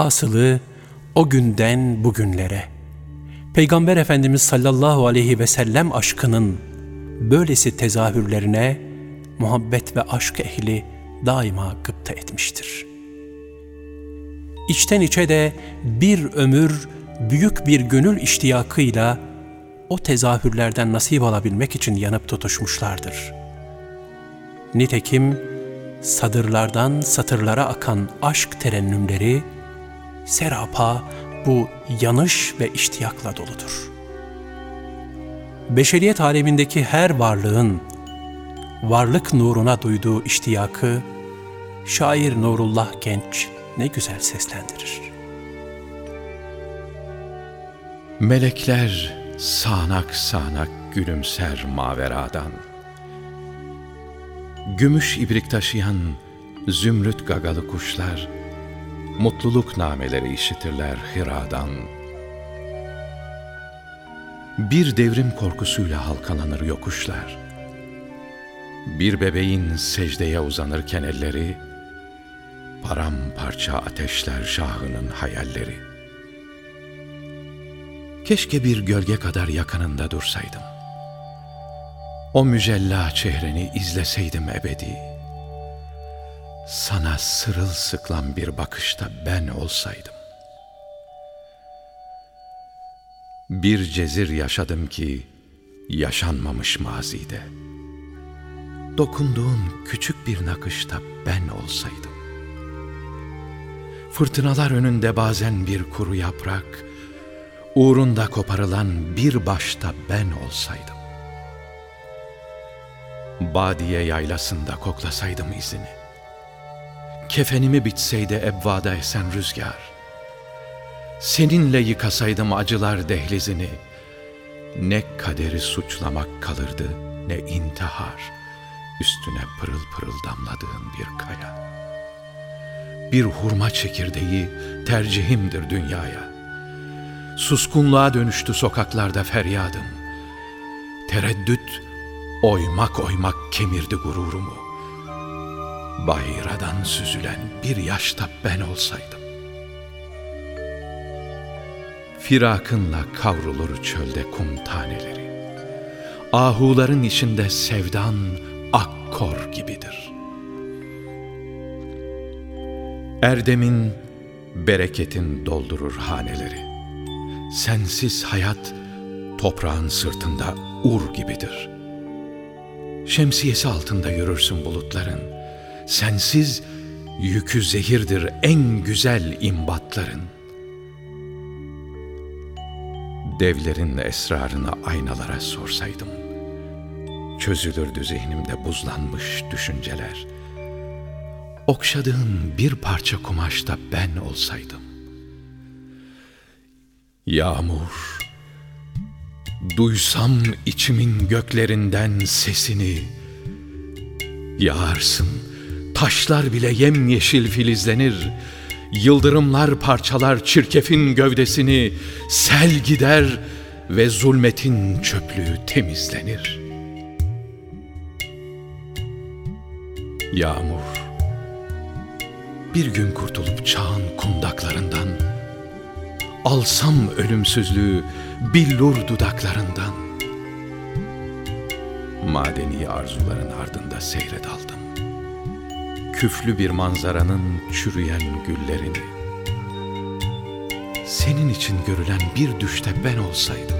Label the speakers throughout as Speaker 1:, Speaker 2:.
Speaker 1: Hasılı o günden bugünlere, Peygamber Efendimiz sallallahu aleyhi ve sellem aşkının böylesi tezahürlerine muhabbet ve aşk ehli daima gıpta etmiştir. İçten içe de bir ömür büyük bir gönül iştiyakıyla o tezahürlerden nasip alabilmek için yanıp tutuşmuşlardır. Nitekim sadırlardan satırlara akan aşk terennümleri, serapa bu yanış ve iştiyakla doludur. Beşeriyet alemindeki her varlığın varlık nuruna duyduğu iştiyakı şair Nurullah Genç ne güzel seslendirir.
Speaker 2: Melekler sağanak sağanak gülümser maveradan. Gümüş ibrik taşıyan zümrüt gagalı kuşlar, mutluluk nameleri işitirler hiradan. Bir devrim korkusuyla halkalanır yokuşlar. Bir bebeğin secdeye uzanırken elleri, paramparça ateşler şahının hayalleri. Keşke bir gölge kadar yakınında dursaydım. O mücella çehreni izleseydim ebedi. Sana sırılsıklam bir bakışta ben olsaydım. Bir cezir yaşadım ki yaşanmamış mazide. Dokunduğun küçük bir nakışta ben olsaydım. Fırtınalar önünde bazen bir kuru yaprak, uğrunda koparılan bir başta ben olsaydım. Badiye yaylasında koklasaydım izini. Kefenimi bitseydi ebvada esen rüzgar. Seninle yıkasaydım acılar dehlizini. Ne kaderi suçlamak kalırdı ne intihar. Üstüne pırıl pırıl damladığın bir kaya. Bir hurma çekirdeği tercihimdir dünyaya. Suskunluğa dönüştü sokaklarda feryadım. Tereddüt oymak oymak kemirdi gururumu. Bayradan süzülen bir yaşta ben olsaydım. Firakınla kavrulur çölde kum taneleri. Ahuların içinde sevdan akkor gibidir. Erdemin, bereketin doldurur haneleri. Sensiz hayat toprağın sırtında ur gibidir. Şemsiyesi altında yürürsün bulutların. Sensiz yükü zehirdir en güzel imbatların. Devlerin esrarını aynalara sorsaydım, çözülürdü zihnimde buzlanmış düşünceler. Okşadığın bir parça kumaşta ben olsaydım. Yağmur, duysam içimin göklerinden sesini, yağarsın, taşlar bile yemyeşil filizlenir, yıldırımlar parçalar çirkefin gövdesini, sel gider ve zulmetin çöplüğü temizlenir. Yağmur, bir gün kurtulup çağın kundaklarından, Alsam ölümsüzlüğü billur dudaklarından. Madeni arzuların ardında seyre. Küflü bir manzaranın çürüyen güllerini. Senin için görülen bir düşte ben olsaydım.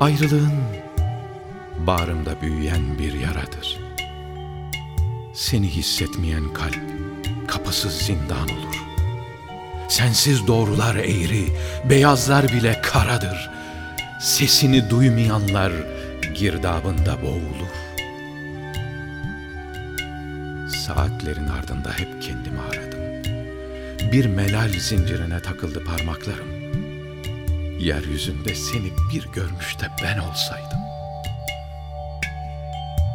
Speaker 2: Ayrılığın bağrımda büyüyen bir yaradır. Seni hissetmeyen kalp kapısız zindan olur. Sensiz doğrular eğri, beyazlar bile karadır. Sesini duymayanlar girdabında boğulur. Saatlerin ardında hep kendimi aradım. Bir melal zincirine takıldı parmaklarım. Yeryüzünde seni bir görmüş de ben olsaydım.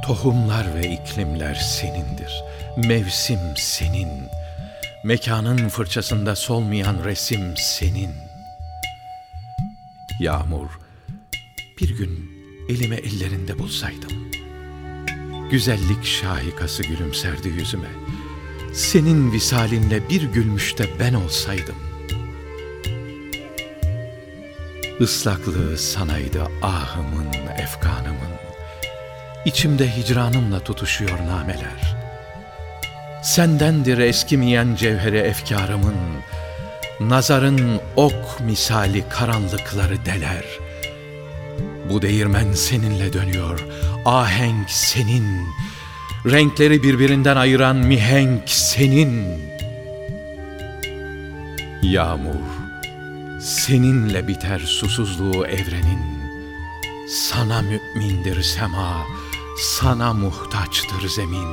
Speaker 2: Tohumlar ve iklimler senindir. Mevsim senin. Mekanın fırçasında solmayan resim senin. Yağmur, bir gün elime ellerinde bulsaydım. Güzellik şahikası gülümserdi yüzüme. senin visalinle bir gülmüşte ben olsaydım. Islaklığı sanaydı ahımın, efkanımın, içimde hicranımla tutuşuyor nameler. Sendendir eskimeyen cevheri efkarımın, nazarın ok misali karanlıkları deler. Bu değirmen seninle dönüyor, ahenk senin, renkleri birbirinden ayıran mihenk senin. Yağmur, seninle biter susuzluğu evrenin. Sana mümindir sema, sana muhtaçtır zemin.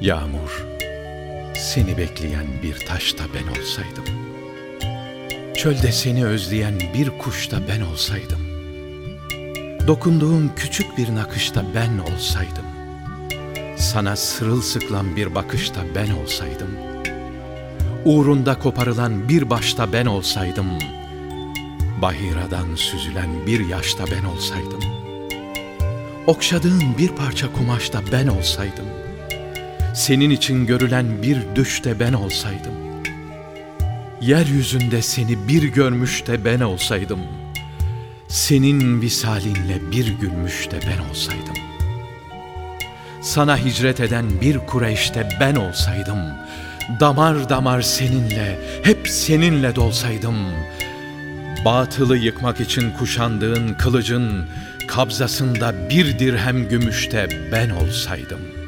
Speaker 2: Yağmur, seni bekleyen bir taşta ben olsaydım. Çölde seni özleyen bir kuşta ben olsaydım. Dokunduğun küçük bir nakışta ben olsaydım. Sana sırılsıklam bir bakışta ben olsaydım. Uğrunda koparılan bir başta ben olsaydım. Bahiradan süzülen bir yaşta ben olsaydım. Okşadığın bir parça kumaşta ben olsaydım. Senin için görülen bir düşte ben olsaydım. Yeryüzünde seni bir görmüş de ben olsaydım.'' senin visalinle bir gülmüş de ben olsaydım. Sana hicret eden bir Kureyş'te ben olsaydım, damar damar seninle, hep seninle dolsaydım, batılı yıkmak için kuşandığın kılıcın kabzasında bir dirhem gümüşte ben olsaydım.''